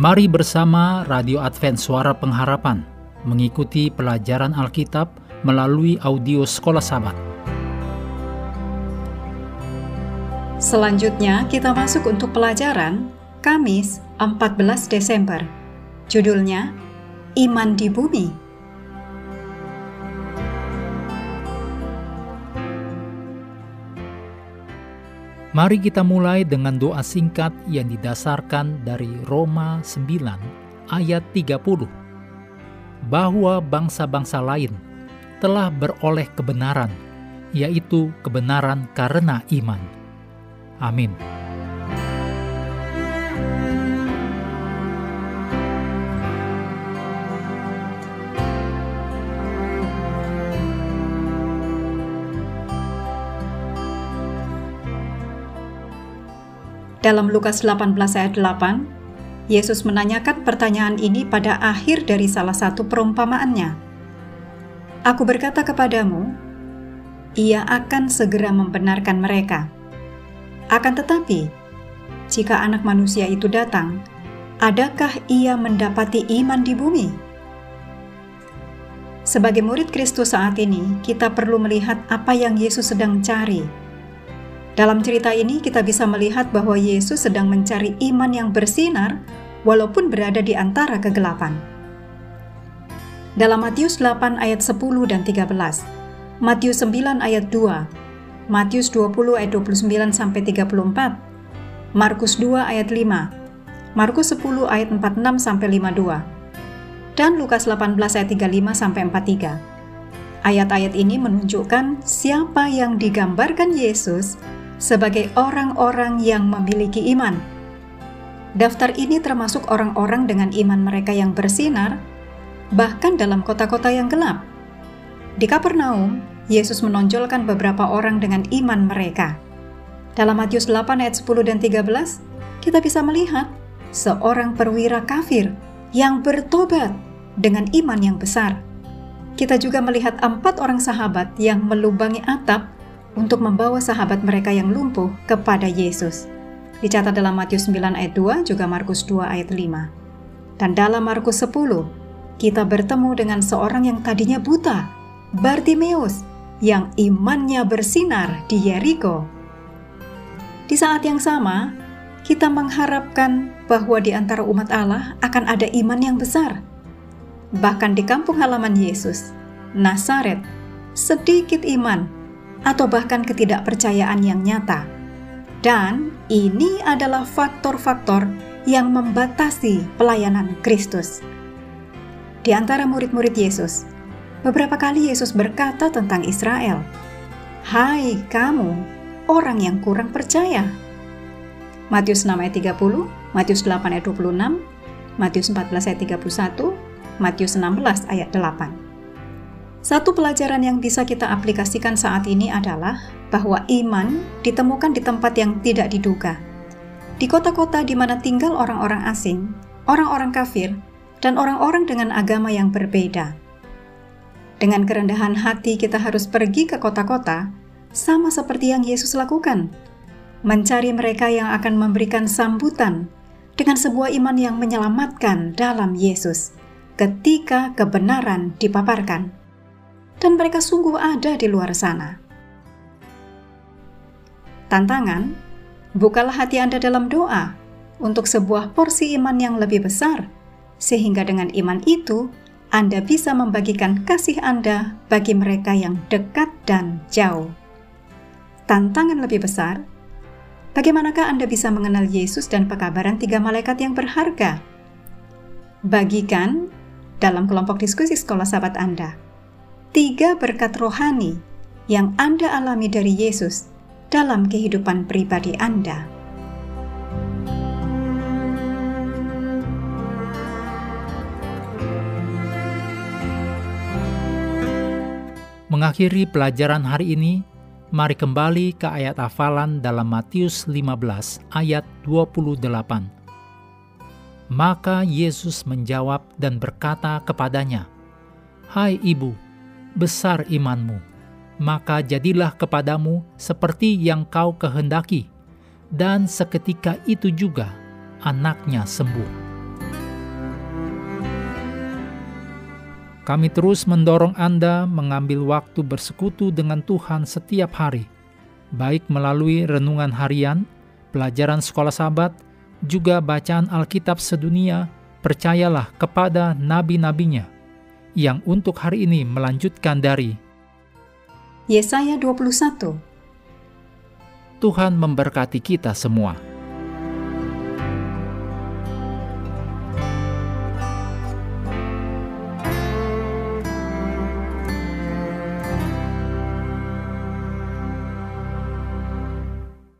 Mari bersama Radio Advent Suara Pengharapan mengikuti pelajaran Alkitab melalui audio Sekolah Sabat. Selanjutnya kita masuk untuk pelajaran Kamis 14 Desember. Judulnya Iman di Bumi. Mari kita mulai dengan doa singkat yang didasarkan dari Roma 9 ayat 30. Bahwa bangsa-bangsa lain telah beroleh kebenaran, yaitu kebenaran karena iman. Amin. Dalam Lukas 18 ayat 8, Yesus menanyakan pertanyaan ini pada akhir dari salah satu perumpamaannya. Aku berkata kepadamu, ia akan segera membenarkan mereka. Akan tetapi, jika anak manusia itu datang, adakah ia mendapati iman di bumi? Sebagai murid Kristus saat ini, kita perlu melihat apa yang Yesus sedang cari dalam cerita ini kita bisa melihat bahwa Yesus sedang mencari iman yang bersinar walaupun berada di antara kegelapan. Dalam Matius 8 ayat 10 dan 13, Matius 9 ayat 2, Matius 20 ayat 29 sampai 34, Markus 2 ayat 5, Markus 10 ayat 46 sampai 52, dan Lukas 18 ayat 35 sampai 43. Ayat-ayat ini menunjukkan siapa yang digambarkan Yesus sebagai orang-orang yang memiliki iman. Daftar ini termasuk orang-orang dengan iman mereka yang bersinar, bahkan dalam kota-kota yang gelap. Di Kapernaum, Yesus menonjolkan beberapa orang dengan iman mereka. Dalam Matius 8 ayat 10 dan 13, kita bisa melihat seorang perwira kafir yang bertobat dengan iman yang besar. Kita juga melihat empat orang sahabat yang melubangi atap untuk membawa sahabat mereka yang lumpuh kepada Yesus. Dicatat dalam Matius 9 ayat 2 juga Markus 2 ayat 5. Dan dalam Markus 10, kita bertemu dengan seorang yang tadinya buta, Bartimeus, yang imannya bersinar di Yeriko. Di saat yang sama, kita mengharapkan bahwa di antara umat Allah akan ada iman yang besar. Bahkan di kampung halaman Yesus, Nazaret, sedikit iman atau bahkan ketidakpercayaan yang nyata. Dan ini adalah faktor-faktor yang membatasi pelayanan Kristus. Di antara murid-murid Yesus, beberapa kali Yesus berkata tentang Israel, "Hai kamu, orang yang kurang percaya." Matius 6 ayat 30, Matius 8 ayat 26, Matius 14 ayat 31, Matius 16 ayat 8. Satu pelajaran yang bisa kita aplikasikan saat ini adalah bahwa iman ditemukan di tempat yang tidak diduga. Di kota-kota di mana tinggal orang-orang asing, orang-orang kafir, dan orang-orang dengan agama yang berbeda. Dengan kerendahan hati kita harus pergi ke kota-kota, sama seperti yang Yesus lakukan. Mencari mereka yang akan memberikan sambutan dengan sebuah iman yang menyelamatkan dalam Yesus ketika kebenaran dipaparkan dan mereka sungguh ada di luar sana. Tantangan, bukalah hati Anda dalam doa untuk sebuah porsi iman yang lebih besar, sehingga dengan iman itu Anda bisa membagikan kasih Anda bagi mereka yang dekat dan jauh. Tantangan lebih besar, bagaimanakah Anda bisa mengenal Yesus dan pekabaran tiga malaikat yang berharga? Bagikan dalam kelompok diskusi sekolah sahabat Anda tiga berkat rohani yang Anda alami dari Yesus dalam kehidupan pribadi Anda. Mengakhiri pelajaran hari ini, mari kembali ke ayat hafalan dalam Matius 15 ayat 28. Maka Yesus menjawab dan berkata kepadanya, Hai ibu, besar imanmu, maka jadilah kepadamu seperti yang kau kehendaki. Dan seketika itu juga anaknya sembuh. Kami terus mendorong Anda mengambil waktu bersekutu dengan Tuhan setiap hari, baik melalui renungan harian, pelajaran sekolah sabat, juga bacaan Alkitab sedunia, percayalah kepada nabi-nabinya yang untuk hari ini melanjutkan dari Yesaya 21. Tuhan memberkati kita semua.